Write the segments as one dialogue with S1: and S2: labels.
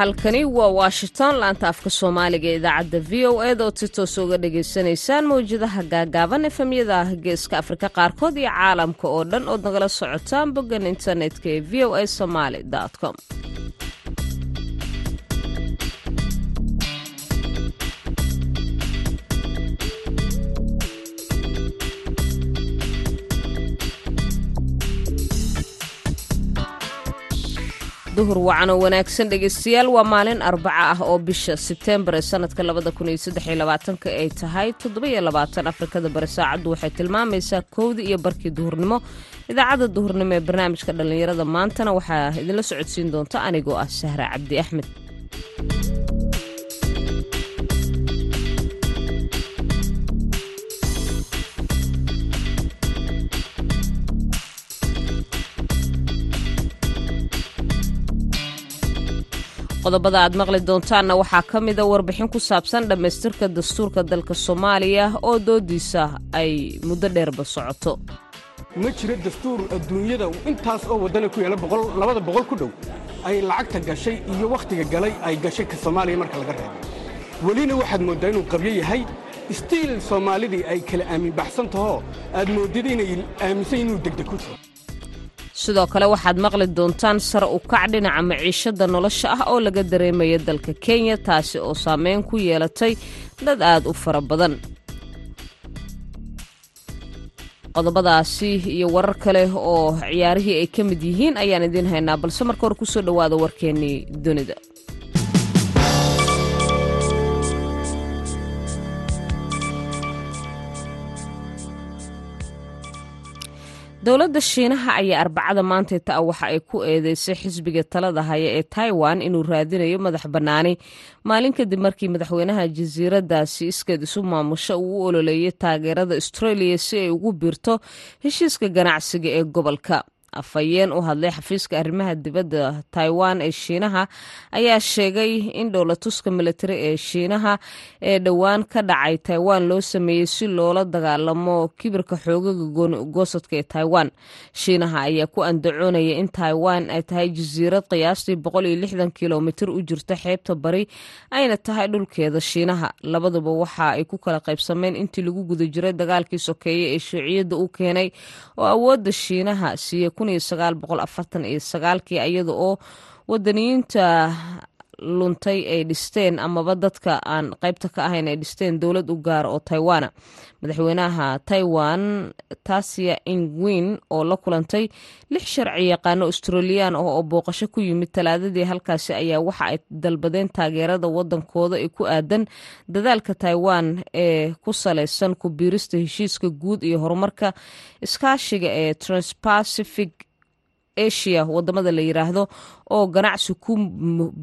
S1: halkani waa washington laanta afka soomaaliga ee idaacadda v o ed oo si toos uga dhagaysanaysaan mawjadaha gaagaaban efemyada geeska afrika qaarkood iyo caalamka oo dhan ood nagala socotaan boggan internetka ee v o a somaali com duhur wacan oo wanaagsan dhegeystayaal. Waa maalin arbaca ah oo bisha sebteembar ee sanadka labadakuniyosdeylabaatanka ay tahay. Toddobayoabaatan afrikada bari saacaddu waxay tilmaamaysaa kowdii iyo barkii duhurnimo. Idaacadda duhurnimo ee barnaamijka dhallinyarada maantana waxaa idinla socodsiin doonta anigoo ah sahra cabdi axmed qodobada aad maqli doontaanna waxaa ka mida warbixin ku saabsan dhammaystirka dastuurka dalka soomaaliya oo doodiisa ay muddo dheerba socoto.
S2: Ma jiro dastuur adduunyada intaas oo waddana ku yaalla labada boqol ku dhow ay lacagta gashay iyo wakhtiga galay ay gashay ka soomaaliya marka laga reebo. Welina waxaad mooddaa inuu qabyo yahay istiil soomaalidii ay kala aamin baxsan tahoo aad moodid inay aaminsan inuu degdeg ku jiro
S1: sidoo kale waxaad maqli doontaan sare u kac dhinaca maciishada nolosha ah oo laga dareemaya dalka kenya taasi oo saameyn ku yeelatay dad aad u fara badan. Qodobadaasi iyo warar kale oo ciyaarihii ay ka mid yihiin ayaan idiin haynaa balse marka hore ku soo dhowaada warkeennii dunida dowladda shiinaha ayaa arbacada maantayta ah waxa ay ku eedeysay xisbiga talada haya ee taiwan inuu raadinayo madax bannaani. Maalin kadib markii madaxweynaha jasiiradaasi iskeed isu maamusho uu u ololeeyay taageerada australia si ay ugu biirto heshiiska ganacsiga ee gobolka afhayeen u hadlay xafiiska arrimaha dibadda taiwan ee shiinaha ayaa sheegay in dhowlatuska militari ee shiinaha ee dhowaan ka dhacay taiwan loo sameeyey si loola dagaalamo kibirka xoogaga goosadka ee taiwan. Shiinaha ayaa ku andacoonaya in taiwan ay tahay jasiirad qiyaastii kilomitir u jirta xeebta bari ayna tahay dhulkeeda shiinaha. Labaduba waxa ay ku kala qaybsameen intii lagu guda jiray dagaalkii sokeeye ee shuuciyadda u keenay oo awoodda shiinaha siiya kii iyada oo wadaniyiinta luntay ay dhisteen amaba dadka aan qaybta ka ahayn ay dhisteen dowlad u gaara oo taiwana madaxweynaha taiwan tasia ingwin oo la kulantay lix sharci yaqaano australiyan ah oo booqasho ku yimid talaadadii halkaasi ayaa waxa ay dalbadeen taageerada wadankooda ee ku aadan dadaalka taiwan ee ku salaysan ku biirista heshiiska guud iyo horumarka iskaashiga ee transpacific asia waddamada la yiraahdo oo ganacsi ku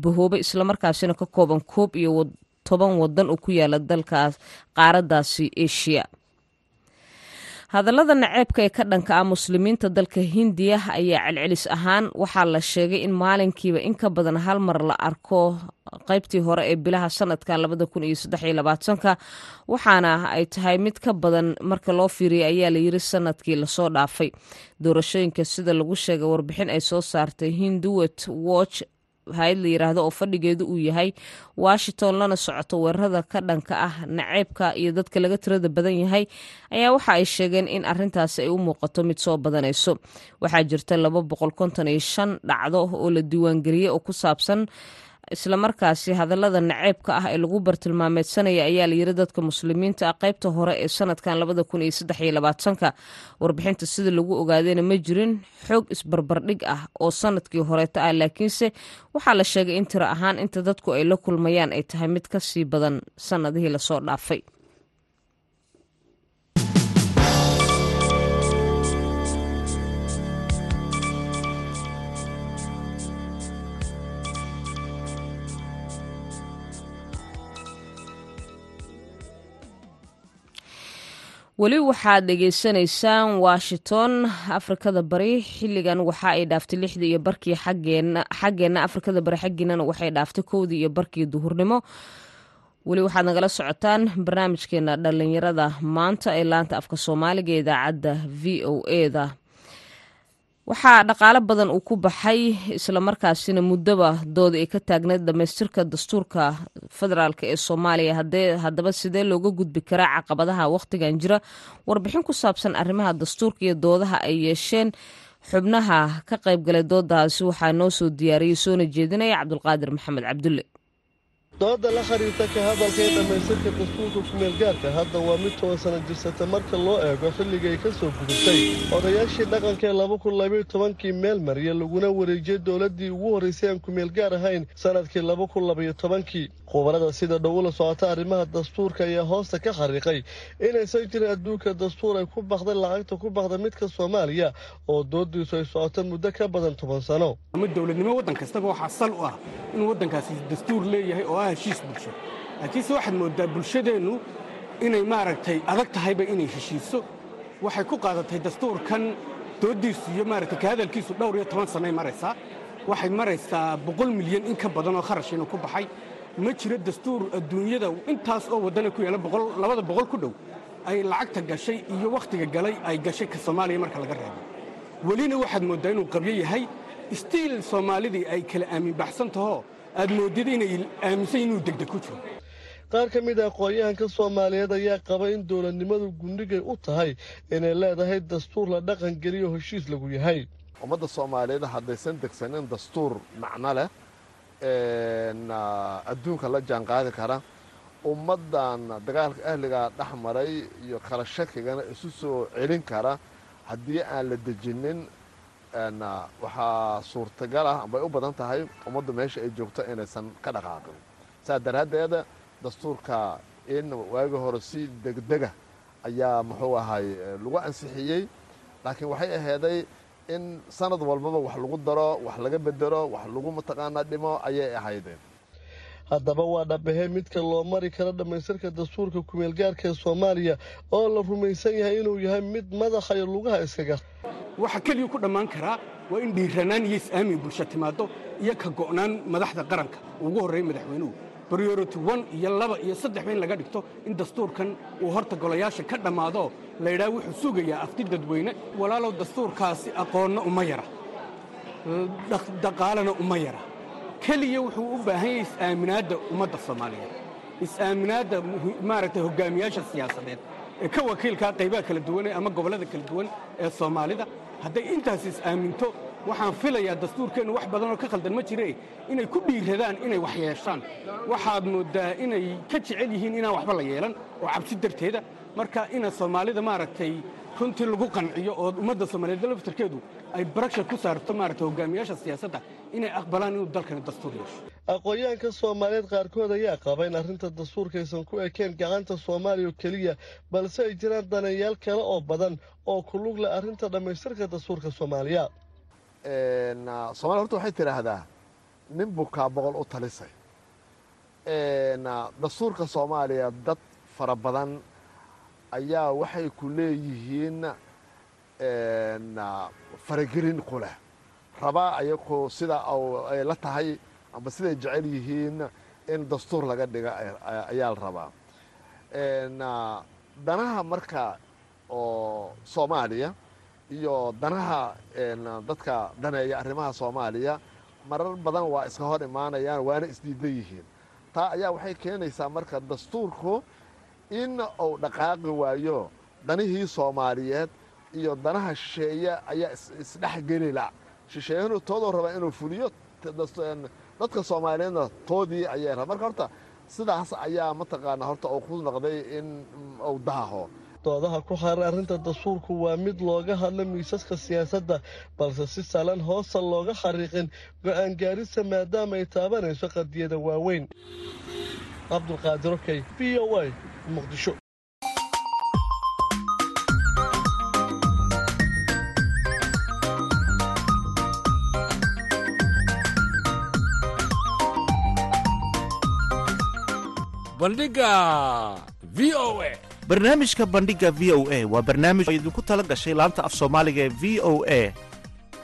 S1: bahoobay islamarkaasina ka kooban koob iyo toban wadan oo ku yaalla dalkaas qaaradaasi asia hadallada naceebka ee ka dhanka ah muslimiinta dalka hindiya ayaa celcelis ahaan waxaa la sheegay in maalinkiiba in ka badan hal mar la arko qaybtii hore ee bilaha sanadkan ka waxaana ay tahay mid ka badan marka loo fiiriyay ayaa la yiri sannadkii la soo dhaafay. Doorashooyinka sida lagu sheegay warbixin ay soo saartay hinduwet watch hay'ad la yiraahdo oo fadhigeedu uu yahay washington lana socoto weerarada ka dhanka ah naceebka iyo dadka laga tirada badan yahay ayaa waxa ay sheegeen in arintaasi ay u muuqato mid soo badanayso. Waxaa jirta dhacdo oo la diiwaangeliyey oo ku saabsan islamarkaasi hadallada naceebka ah ee lagu bartilmaameedsanaya ayaa layiri dadka muslimiinta ah qaybta hore ee sanadkan warbixinta sida lagu ogaadayna ma jirin xoog isbarbardhig ah oo sannadkii horeeta ah laakiinse waxaa la sheegay in tiro ahaan inta dadku ay la kulmayaan ay tahay mid ka sii badan sanadihii la soo dhaafay weli waxaad dhegeysanaysaan washington afrikada bari xiligan waxa ay dhaaftay lixdii iyo barkii xaggeenna afrikada bari xaggiinana waxay dhaaftay kowdii iyo barkii duhurnimo. Weli waxaad nagala socotaan barnaamijkeena dhalinyarada maanta ee laanta afka soomaaliga idaacadda v o eda waxaa dhaqaalo badan uu ku baxay islamarkaasina muddoba dooda ay ka taagneyd dhammaystirka dastuurka federaalk ee soomaaliya. Haddaba sidee looga gudbi karaa caqabadaha wakhtigan jira? Warbixin ku saabsan arrimaha dastuurka iyo doodaha ay yeesheen xubnaha ka qaybgalay doodaasi waxaa noo soo diyaariyey soona jeedinaya cabdulqaadir maxamed cabdulle
S3: dooda la xiriirta ka hadalka ee dhammaystirka dastuurka kumeelgaarka hadda waa mid toban sana jirsata marka loo eego xilligay ka soo gudubtay. Odayaashii dhaqanka ee tobankii meel mariya laguna wareejiyey dowladdii ugu horraysay aan kumeelgaar ahayn sannadkii laba kun labayo tobankii. Khubarada sida dhow ula socota arrimaha dastuurka ayaa hoosta ka xariiqay inaysan jirin adduunka dastuur ay ku baxday lacagta ku baxda midka soomaaliya oo doodiisu ay socota muddo ka badan toban sano.
S2: Dowladnimo waddan kastaba waxaa sal u ah inuu waddankaasi dastuur leeyahay ah heshiis bulsho. Laakiinse waxaad mooddaa bulshadeennu inay maaragtay adag tahayba inay heshiiso. Waxay ku qaadatay dastuurkan dooddiisu iyo maaragtay ka hadalkiisu dhowr iyo toban sannay maraysaa. Waxay maraysaa boqol milyan in ka badan oo kharash ku baxay. Ma jiro dastuur adduunyada intaas oo waddana ku yaalla labada boqol ku dhow ay lacagta gashay iyo wakhtiga galay ay gashay ka soomaaliya marka laga reebo. Welina waxaad mooddaa inuu qabyo yahay. Stiil soomaalidii ay kala aamin baxsan aad moodida inay aaminsan inuu degdeg ku jiro.
S3: Qaar ka mid ah aqoon-yahanka soomaaliyeed ayaa qaba in dowladnimadu gundhigay u tahay inay leedahay dastuur la dhaqan geliyo heshiis lagu yahay.
S4: Ummadda soomaaliyeed haddaysan degsanin dastuur macno leh adduunka la jaanqaadi kara. Ummaddan dagaalka ahligaa dhex maray iyo kala shakigana isu soo celin kara haddii aan la dejinin waxaa suurtagal ah bay u badan tahay ummaddu meesha ay joogto inaysan ka dhaqaaqin. Saas daraaddeeda dastuurka in waagi hore si degdega ayaa muxuu ahay lagu ansixiyey. Laakiin waxay aheyday in sanad walbaba wax lagu daro wax laga bedelo wax lagu mataqaanaa dhimo ayay ahaydeen
S3: haddaba waa dhabbahee midka loo mari karo dhammaystirka dastuurka kumeelgaarka ee soomaaliya oo la rumaysan yahay inuu yahay mid madaxa iyo lugaha iskaga.
S2: Waxa keliya ku dhammaan karaa waa in dhiiranaan iyo is-aamin bulsho timaaddo iyo ka go'naan madaxda qaranka. Ugu horreeya madaxweynuhu briority one iyo laba iyo saddexba in laga dhigto in dastuurkan uu horta golayaasha ka dhammaado la yidhaha wuxuu sugayaa afti dadweyne walaalow dastuurkaasi aqoonna uma yara. Dhaqaalena uma yara keliya wuxuu u baahan yahay is-aaminaadda ummadda soomaaliyeed. Is-aaminaadda maaragtay hogaamiyaasha siyaasadeed ee ka wakiilkaa qaybaha kala duwan ama gobollada kala duwan ee soomaalida. Hadday intaas is-aaminto waxaan filayaa dastuurkeennu wax badanoo ka khaldan ma jire inay ku dhiiradaan inay wax yeeshaan. Waxaad mooddaa inay ka jecel yihiin inaan waxba la yeelan oo cabsi darteeda. Marka ina soomaalida maaragtay runtii lagu qanciyo oo ummadda soomaaliyeed laftarkeedu ay baragsha ku saarto maaragtay hogaamiyaasha siyaasadda inay aqbalaan inuu dalkani dastuur yeesho.
S3: Aqoon-yahanka soomaaliyeed qaarkood ayaa qaba in arrinta dastuurkaysan ku ekeen gacanta soomaaliya oo keliya balse ay jiraan daneeyaal kale oo badan oo ku lug leh arrinta dhammaystirka dastuurka soomaaliya.
S4: Soomaliya horta waxay tidhaahdaa nin bukaa boqol u talisay. Dastuurka soomaaliya dad fara badan ayaa waxay ku leeyihiin faragelin ku leh. Rabaa ayagu sida ay la tahay amba siday jecel yihiin in dastuur laga dhiga ayaa la rabaa danaha marka oo soomaaliya iyo danaha dadka daneeya arrimaha soomaaliya marar badan waa iska hor imaanayaan waana isdiidan yihiin. Taa ayaa waxay keenaysaa marka dastuurku in uu dhaqaaqi waayo danihii soomaaliyeed iyo danaha shisheeye ayaa isdhexgelila shisheeyahunu toodoo rabaa inuu fuliyo dadka soomaaliyeedna toodii ayay raba marka horta sidaas ayaa mataqaana horta uu ku noqday in uu daaho.
S3: Doodaha ku xaaran arrinta dastuurku waa mid looga hadla miisaska siyaasadda balse si salan hoosta looga xariiqin go'aan gaarista maadaama ay taabanayso qadiyada waaweyn. Cabdulqaadir okey v o y muqdisho
S5: bandhiga v o a.
S6: Barnaamijka bandhigga v o a waa barnaamij oo idinku tala gashay laanta af soomaaliga ee v o a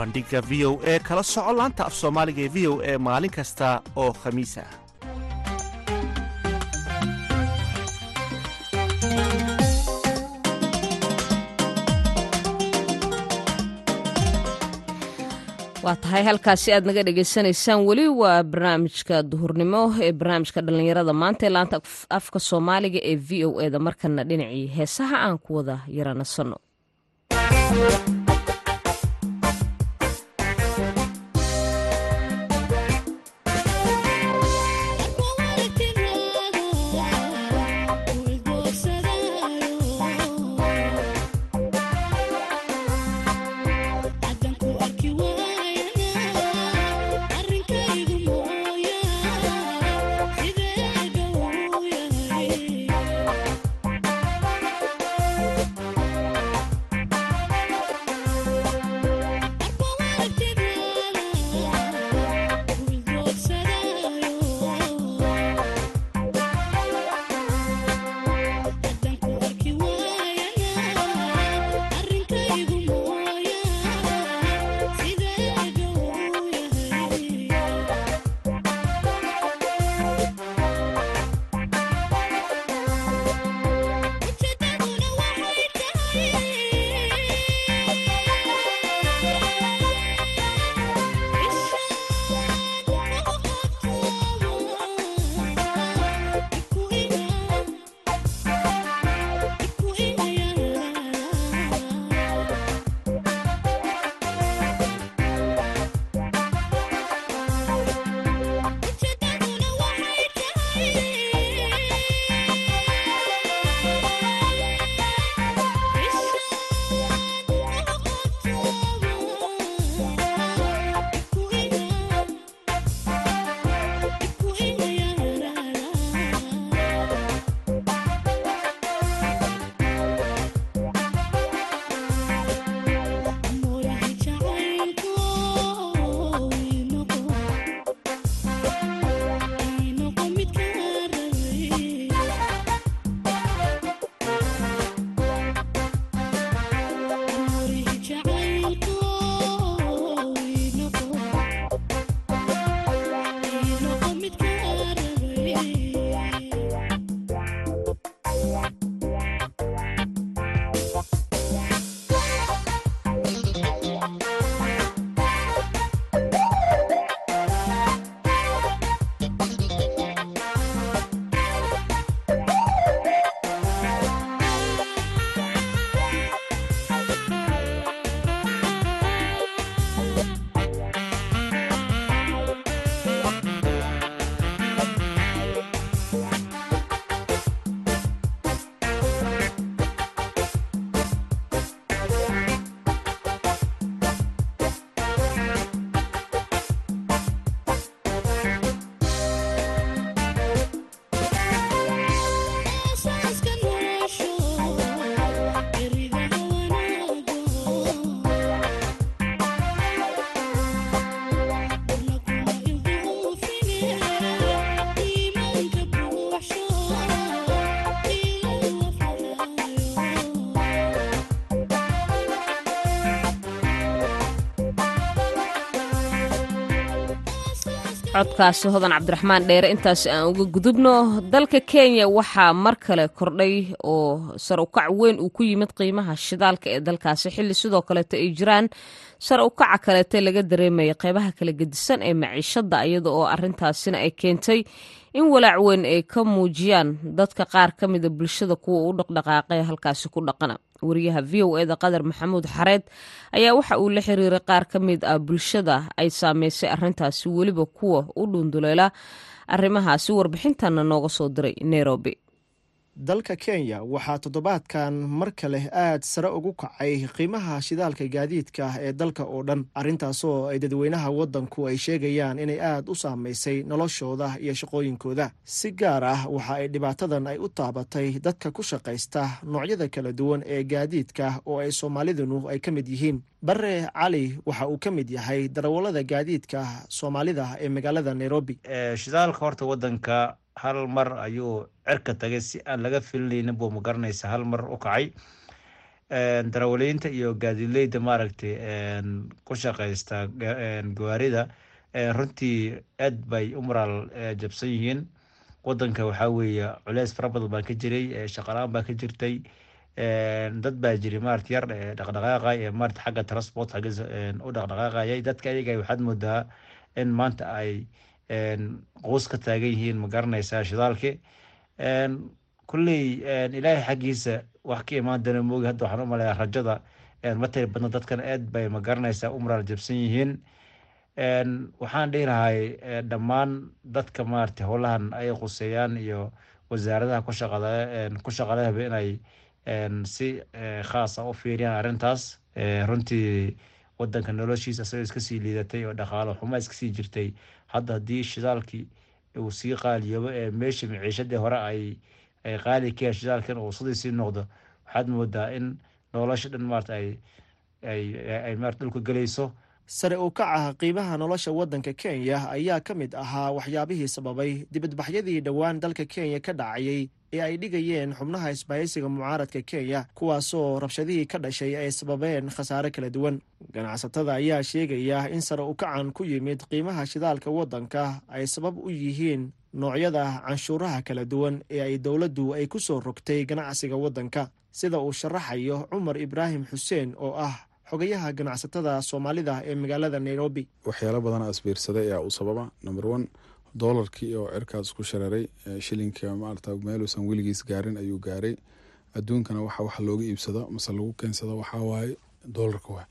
S6: bandhigga v o e kala soco laanta af soomaaliga ee v o e maalin kasta oo khamiis ah
S7: waa tahay halkaasi aad naga dhegaysanaysaan weli waa barnaamijka duhurnimo ee barnaamijka dhallinyarada maanta ee laanta afka soomaaliga ee v o e da markana dhinacii heesaha aan ku wada yaranasano codkaasi hodan cabdiraxmaan dheere intaas aan uga gudubno. Dalka kenya waxaa mar kale kordhay oo sar ukac weyn uu ku yimid qiimaha shidaalka ee dalkaasi. Xilli sidoo kaleeto ay jiraan sar ukaca kaleete laga dareemaya qeybaha kala gedisan ee maciishada iyada oo arintaasina ay keentay in walaac weyn ay ka muujiyaan. Dadka qaar ka mida bulshada kuwa u dhaqdhaqaaqay halkaasi ku dhaqana wariyaha v o eda qadar maxamuud xareed ayaa waxa uu la xiriiray qaar ka mid ah bulshada ay saameysay arintaasi weliba kuwa u dhunduleela arrimahaasi warbixintana nooga soo diray nairobi
S8: dalka kenya waxaa toddobaadkan mar kale aad sare ugu kacay qiimaha shidaalka gaadiidka ee dalka oo dhan. Arrintaasoo ay dadweynaha waddanku ay sheegayaan inay aad u saamaysay noloshooda iyo shaqooyinkooda. Si gaar ah waxa ay dhibaatadan ay u taabatay dadka ku shaqaysta noocyada kala duwan ee gaadiidka oo ay soomaalidunu ay ka mid yihiin. Bare cali waxa uu ka mid yahay darawallada gaadiidka soomaalida ee magaalada nairobi
S9: hal mar ayuu cirka tagay si aan laga filinaynin buu ma garanaysa hal mar u kacay. Darawaliinta iyo gaadiidleyda maaragtay ku shaqaysta gawaarida runtii aad bay u maraal jabsan yihiin. Wadanka waxaa weeye culeys fara baa ka jiray shaqalaan baa ka jirtay. Dad baa jiri maarata yar dhaqdhaqaaqay ee maarata xagga transport xagga u dhaqdhaqaaqayay. Dadka ayaga waxaad moodaa in maanta ay qoos ka taagan yihiin ma garanaysaa shidaalki. Kulley ilaahay xaggiisa wax ka imaan doona moogi hadda waxaan u rajada. Matari badna dadkan aad bay ma garanaysaa u jabsan yihiin. Waxaan dhihi lahay dhammaan dadka maarata howlahan ay quseeyaan iyo wasaaradaha ku shaqalehba inay si khaasa u fiiriyaan arrintaas. Runtii wadanka noloshiisa isagoo iska sii liidatay oo dhaqaalo xumo iska sii jirtay hadda haddii shidaalkii uu sii qaaliyoobo ee meesha maciishadii hore ay ay qaali ka yahay shidaalkan uu sii noqdo waxaad moodaa in nolosha dhan maarata ay ay ay maarata dhulka gelayso
S8: sare u kaca qiimaha nolosha waddanka kenya ayaa ka mid ahaa waxyaabihii sababay dibadbaxyadii dhowaan dalka kenya ka dhacayay ee ay dhigayeen xubnaha isbahaysiga mucaaradka kenya kuwaasoo rabshadihii ka dhashay ay sababeen khasaare kala duwan. Ganacsatada ayaa sheegaya in sare u kacan ku yimid qiimaha shidaalka waddanka ay sabab u yihiin noocyada canshuuraha kala duwan ee ay dowladdu ay ku soo rogtay ganacsiga waddanka sida uu sharaxayo cumar ibraahim xuseen oo ah xogayaha ganacsatada soomaalida ee magaalada nairobi.
S10: Waxyaalo badan asbiirsaday ayaa u sababa. Number one doolarkii oo cirkaas ku shareeray shilinka maarata meeluusan weligiis gaarin ayuu gaaray. Adduunkana waxa wax looga iibsado mase lagu keensado waxaa waaye doolarka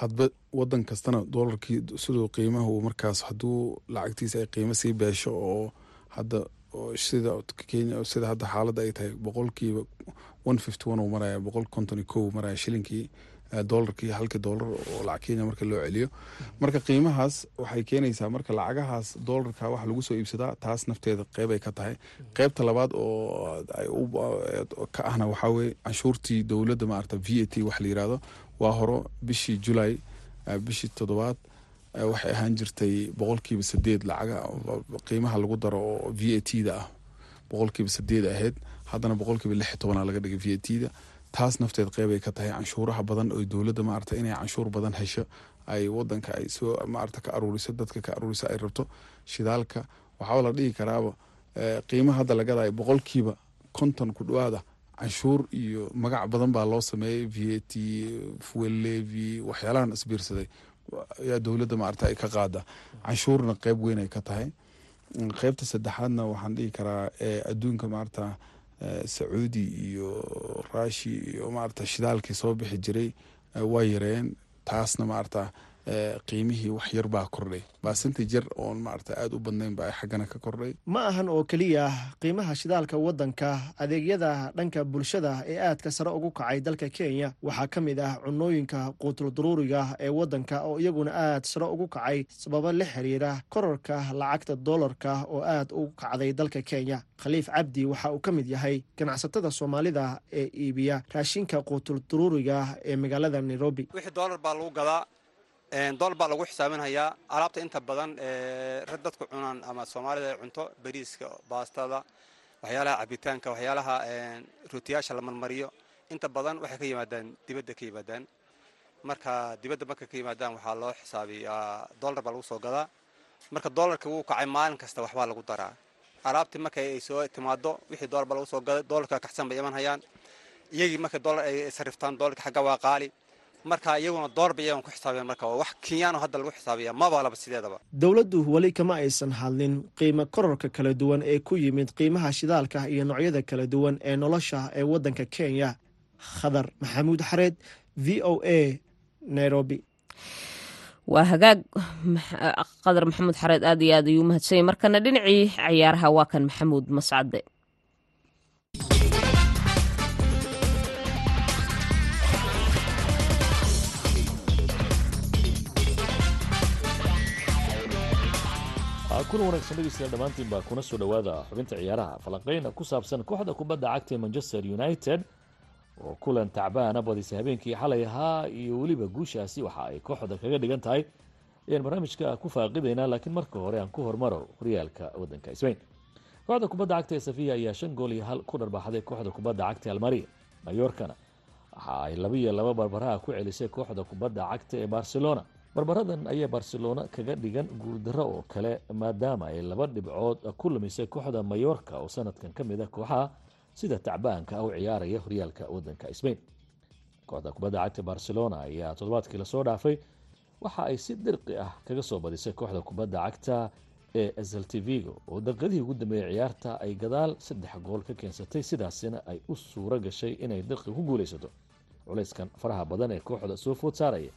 S10: hadba wadan kastana doolarkii siduu qiimaha uu markaas hadduu lacagtiisa ay qiimo sii beesho oo hadda sida kenya sida hadda xaaladda ay tahay boqolkiiba one fifty one uu maraya boqol konton iyo kow maraya shilinkii doolarkii halkii doolar oo lacag kenya marka loo celiyo. Marka qiimahaas waxay keenaysaa marka lacagahaas doolarka wax lagu soo iibsadaa taas nafteeda qeybay ka tahay. Qeybta labaad oo ka ahna waxaa weye canshuurtii dowladda maarata v a t wax la yiraahdo waa horo bishii julay bishii toddobaad waxay ahaan jirtay boqolkiiba sideed lacaga qiimaha lagu daro oo v a t da ah boqolkiiba sideed ahayd haddana boqolkiiba lix tobana laga dhigay v a t da taas nafteed qeybay ka tahay canshuuraha badan oo dowladda maarata inay canshuur badan hesho ay wadanka ay soo maarata ka aruuriso dadka ka aruuriso ay rabto shidaalka. Waxaa la dhihi karaaba qiimaha hadda lagadayo boqolkiiba konton ku dhawaada canshuur iyo magac badan baa loo sameeyey v a t fuel levy waxyaalahan isbiirsaday. Ayaa dowladda maarata ay ka qaada. Canshuurna qeyb weyn ka tahay. Qeybta saddexaadna waxaan dhihi karaa adduunka maarata sacuudi iyo rashi iyo maarata shidaalkii soo bixi jiray waa yareen. Taasna maarata qiimihii wax yar baa kordhay. Baasinti jar oon maarata aada u badnayn ba ay xaggana ka kordhay.
S8: Ma ahan oo keliya qiimaha shidaalka waddanka adeegyada dhanka bulshada ee aadka sare ugu kacay dalka kenya waxaa ka mid ah cunooyinka quutulduruuriga ee waddanka oo iyaguna aad sare ugu kacay sababo la xiriira korarka lacagta doolarka oo aad ugu kacday dalka kenya. Khaliif cabdi waxa uu ka mid yahay ganacsatada soomaalida ee iibiya raashinka quutulduruuriga ee magaalada nairobi
S11: dolar baa lagu xisaabinhayaa alaabta inta badan rag dadku cunaan ama soomaalida cunto bariiska baastada waxyaalaha cabitaanka waxyaalaha rootiyaasha la marmariyo. Inta badan waxay ka yimaadaan dibadda ka yimaadaan. Marka dibadda markay ka yimaadaan waxaa loo xisaabiyaa dolar baa lagu soo gadaa. Marka dolarka wuu kacay maalin kasta waxbaa lagu daraa. Alaabtii marka ay soo timaado wixii dolar baa lagu soo gaday dolarka kaxsan bay iman iyagii markay dolar ay sariftaan dolarka xagga waa qaali marka iyaguna doorba iyagan ku xisaabiyaan marka wax kenyaano hadda lagu xisaabiya maba laba sideedaba.
S8: Dowladdu weli kama aysan hadlin qiimo kororka kala duwan ee ku yimid qiimaha shidaalka iyo noocyada kala duwan ee nolosha ee waddanka kenya. Khadar maxamuud xareed v o a nairobi.
S1: Waa hagaag qadar maxamuud xareed aad iyo aad ayuu umahadsanyay markana dhinacii ciyaaraha waa kan maxamuud mascade
S12: kulan wanaagsan dhegeystayaal dhammaantiin baa kuna soo dhowaada xubinta ciyaaraha falanqeyna ku saabsan kooxda kubadda cagta ee manchester united oo kulan tacbaana badisay habeenkii xalay ahaa iyo weliba guushaasi waxa ay kooxda kaga dhigan tahay. Ayaan barnaamijka ku faaqidaynaa laakiin marka hore aan ku hormaro horyaalka waddanka sbain kooxda kubadda cagta ee safiya ayaa shan gool iyo hal ku dharbaaxday kooxda kubadda cagta almaria mayorkana waxa ay laba iyo laba barbaraha ku celisay kooxda kubadda cagta ee barcelona barbaradan ayaa barcelona kaga dhigan guuldaro oo kale maadaama ay laba dhibcood ku lumisay kooxda mayorka oo sanadkan ka mid a kooxaha sida tacbaanka u ciyaaraya horyaalka wadanka sbain kooxda kubadda cagta barcelona ayaa toddobaadkii la soo dhaafay waxa ay si dirqi ah kaga soo badisay kooxda kubadda cagta ee zeltivigo oo daqiiqadihii ugu dambeeyey ciyaarta ay gadaal saddex gool ka keensatay sidaasina ay u suuro gashay inay dirqi ku guulaysato. Culayskan faraha badan ee kooxda soo food saaraya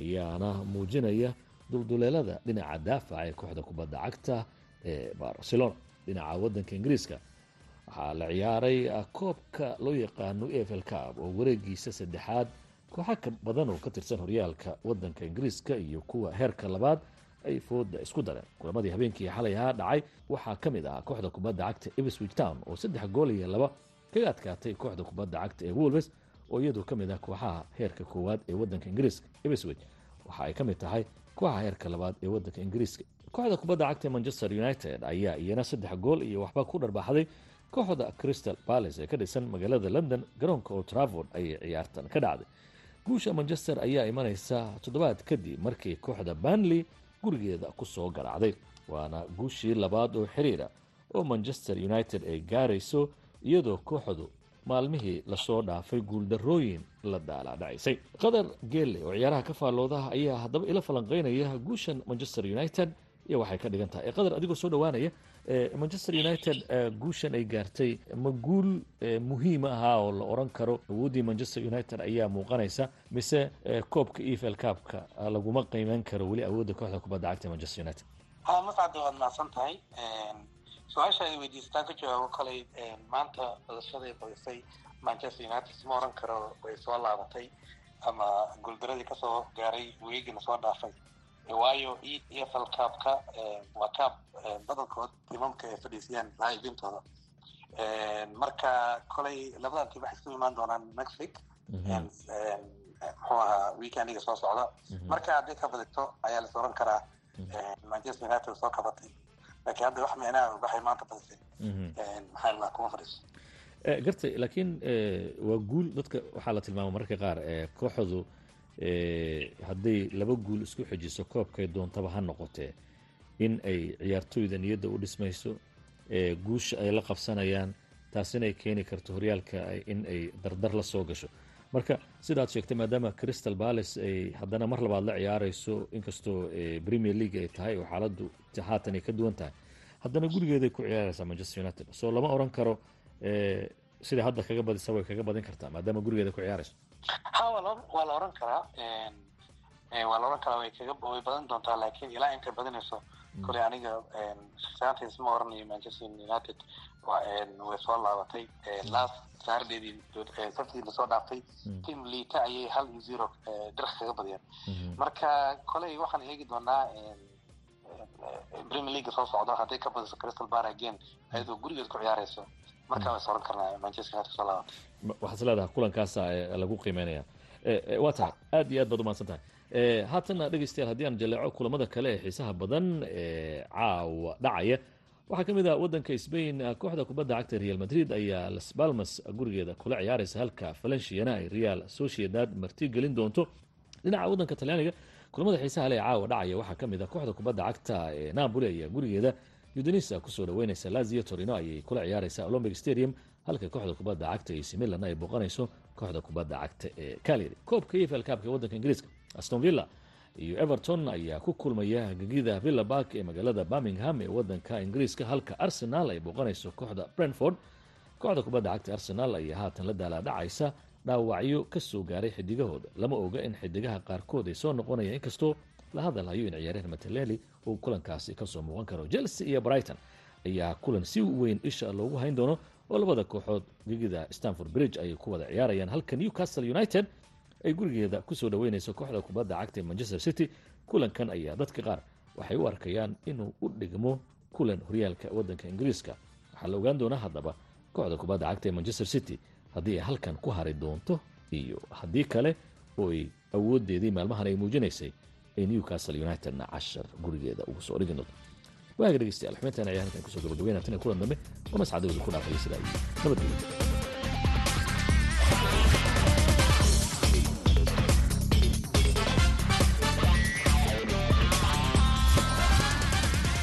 S12: ayaana muujinaya dulduleelada dhinaca daafaca ee kooxda kubadda cagta ee barcelona. Dhinaca wadanka ingiriiska waxaa la ciyaaray koobka loo yaqaano efl cab oo wareegiisa saddexaad. Kooxa ka badan oo ka tirsan horyaalka wadanka ingiriiska iyo kuwa heerka labaad ay fooda isku dareen. Kulamadii habeenkii xalay ahaa dhacay waxaa ka mid ahaa kooxda kubadda cagta ipswich town oo saddex gool iyo laba kaga adkaatay kooxda kubadda cagta ee wolves oo iyadu ka mid ah kooxaha heerka koowaad ee wadanka ingiriiska ipswich waxa ay ka mid tahay kooxaha heerka labaad ee wadanka ingiriiska. Kooxda kubadda cagta manchester united ayaa iyana saddex gool iyo waxba ku dharbaaxday. Kooxda crystal palace ee ka dhisan magaalada london garoonka old trafford ayay ciyaartan ka dhacday. Guusha manchester ayaa imanaysa toddobaad kadib markii kooxda banley gurigeeda ku soo garaacday. Waana guushii labaad oo xiriira oo manchester united ay gaarayso iyadoo kooxdu maalmihii la soo dhaafay guuldarooyin la daalaadhacisay qadar geelle oo ciyaaraha ka faalloodaha ayaa haddaba ila falanqeynaya guushan manchester united iyo waxay ka dhigan tahay. Qadar adigoo soo dhowaanaya manchester united guushan ay gaartay. Ma guul muhiim ahaa oo la oran karo. Awooddii manchester united ayaa muuqanaysa mise koobka efl cabka laguma qiimeyn karo. Weli awoodda kooxda kubadda cagta manchester united.
S13: Ha mascade waad mahadsan tahay su'aasha ay weydiistaan ka jawaabo kaley maanta badashaday badisay manchester united ma oran karo way soo laabatay ama guuldaradii ka soo gaaray weegina soo dhaafay waayo efl cabka waa cab badankood timamka ay fadhiisiyaan lahaibintooda marka koley labadan tim waxay isku imaan doonaan week muxuu ahaa weekendiga soo socda marka hadday ka badito ayaa las oran karaa manchester united soo kabatay laakiin hadda wax micnaha waxay maanta badisay maxaa la kuma fadhiiso
S12: gartay laakiin waa guul dadka waxaa la tilmaama mararka qaar kooxdu hadday laba guul isku xejiso koobkay doontaba ha noqotee in ay ciyaartooyda niyadda u dhismayso guusha ay la qabsanayaan taasina ay keeni karto horyaalka in ay dardar la soo gasho marka sidaad sheegtay maadaama crystal palace ay haddana mar labaad la ciyaarayso inkastoo premier league ay tahay oo xaaladdu haatan ay ka duwan tahay haddana gurigeeday ku ciyaaraysaa manchester united. Soo lama oran karo sida hadda kaga badisa way kaga badin kartaa maadaama gurigeeda ku ciyaarayso.
S13: Ha waa la oran karaa waa la oran karaa way kaga way badan doontaa laakiin ilaa intay badinayso koley aniga ma oranayo manchester united. Way soo laabatay last saardeedii sabtii la soo dhaaftay team liita ayay hal iyo zero dirq kaga badiyeen. Marka koley waxaan eegi doonaa premier league soo socdo hadday ka badiso crystal bar again ayadoo gurigeed ku ciyaarayso. Markaa way soran karnaa manchester united soo laabatay
S12: waxaad is leedahay kulankaasa lagu qiimeynaya. Waa tahay aad iyo aad baad umahadsan tahay. Haatanna dhegeystayaal haddii aan jaleeco kulamada kale ee xiisaha badan ee caawa dhacaya waxaa ka mid ah wadanka sbain kooxda kubadda cagta real madrid ayaa las balmas gurigeeda kula ciyaaraysa halka valenciana ay real sociedad marti gelin doonto. Dhinaca wadanka talyaaniga kulamada xiisaha le caawa dhacaya waxaa ka mid ah kooxda kubadda cagta ee napoli ayaa gurigeeda udinisa ku soo dhaweynaysa lazio torino ayay kula ciyaaraysa olombic stadium halka kooxda kubadda cagta ac milan ay booqanayso kooxda kubadda cagta ee calyary koobka efl kaabka ee wadanka ingiriiska aston villa iyo everton ayaa ku kulmaya gegida villa bark ee magaalada birmingham ee wadanka ingiriiska halka arsenal ay booqanayso kooxda brentford. Kooxda kubadda cagta arsenal ayaa haatan la daalaadhacaysa dhaawacyo ka soo gaaray xidigahooda. Lama oga in xidigaha qaarkood ay soo noqonayaan inkastoo la hadalhayo in ciyaaryahan mateleli uu kulankaasi ka soo muuqan karo. Chelsea iyo brighton ayaa kulan si weyn isha loogu hayn doono oo labada kooxood gegida stanford bridge ayay ku wada ciyaarayaan halka newcastle united ay gurigeeda ku soo dhaweynayso kooxda kubadda cagta ee manchester city. Kulankan ayaa dadka qaar waxay u arkayaan inuu u dhigmo kulan horyaalka waddanka ingiriiska. Waxaa la ogaan doonaa haddaba kooxda kubadda cagta ee manchester city haddii ay halkan ku hari doonto iyo haddii kale oo ay awooddeedii maalmahan ay muujinaysay ee newcastle unitedna cashar gurigeeda ugu soo dhigi doonto waaga dhegeystayaal xubintan ayaa halkan ku soo gabagabeynaa tan kulan dambe oo mascadooda ku dhaafaya sidaa nabadgelyo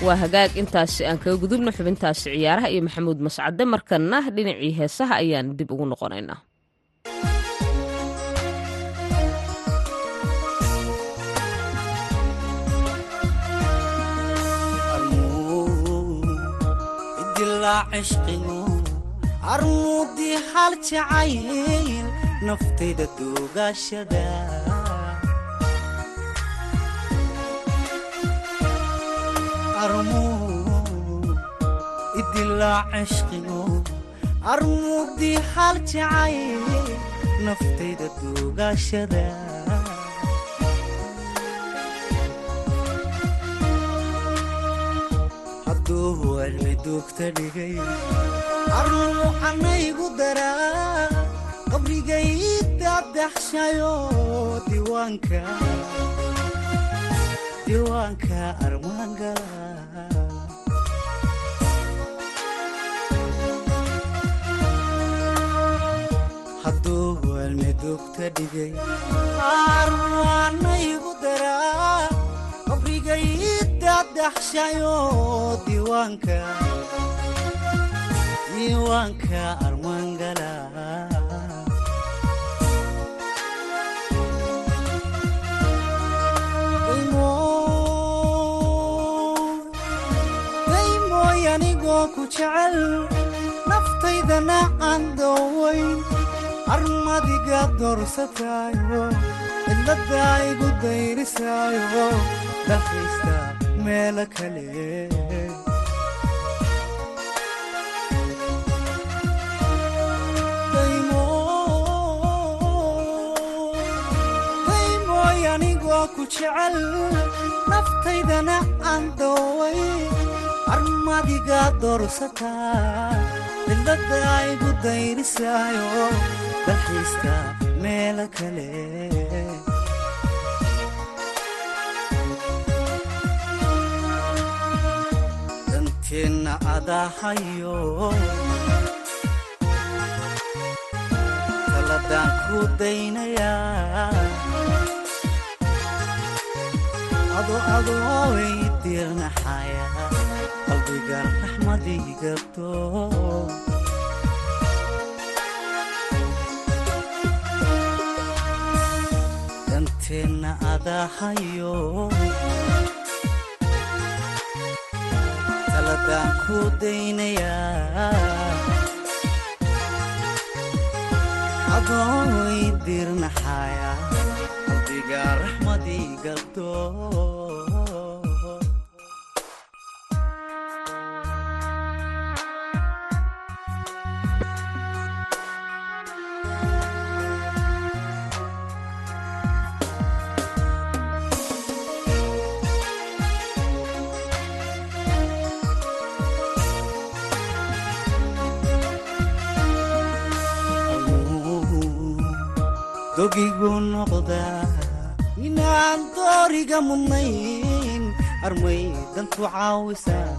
S1: waa hagaag. Intaasi aan kaga gudubno xubintaasi ciyaaraha iyo maxamuud mascade markana dhinacii heesaha ayaan dib ugu noqonaynaa
S14: armuudii hal jacayl naftayda duugaashada idilaa cishqigo armuudii hal jacayl naftayda duugaashada. Hadduu cilmi duugta dhigay arnuucanaygu daraa qabrigaydaadaxshayo diiwaanka diiwaanka armaangala hadduu waalmi dugta dhigay. Arwaanaygu daraa qabrigaydaadaxshayo diiwaanka diiwaanka armaangala daymooy ku jecel naftaydana aan doowayn armadiga doorsataayo cidladdaa igu dayrisaayo dalkaysta meelo kale anigoo ku jecel naftaydana aan dooway armadiga doorsataa cidladda igu dayrisaayo meelo kale. Danteenna adaahayo taladaan ku daynayaa ado adooy dirnaxaya qalbiga danteenna ku daynayaa adooy dirnaxaya qalbiga raxmadigabto dogigu noqdaa inaan dooriga mudnayn armay dantu caawisaa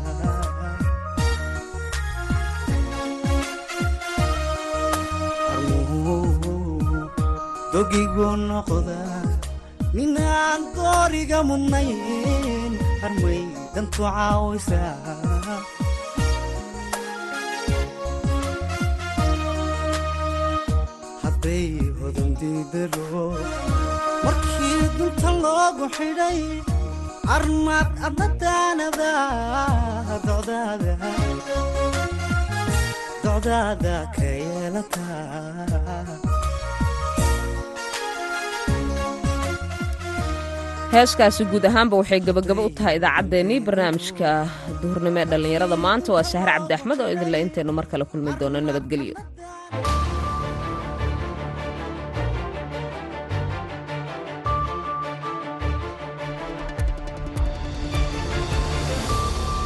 S14: dogigu noqdaa inaan dooriga mudnayn armay dantu caawisaa hadday markii dunta loogu xidhay armaad adadaanada ka yeelataa
S1: heeskaasi guud ahaanba waxay gabagabo u tahay idaacaddeenii barnaamijka duhurnimo ee dhallinyarada. Maanta waa sahre cabdi axmed oo idinle intaynu mar kale kulmi doono nabadgelyo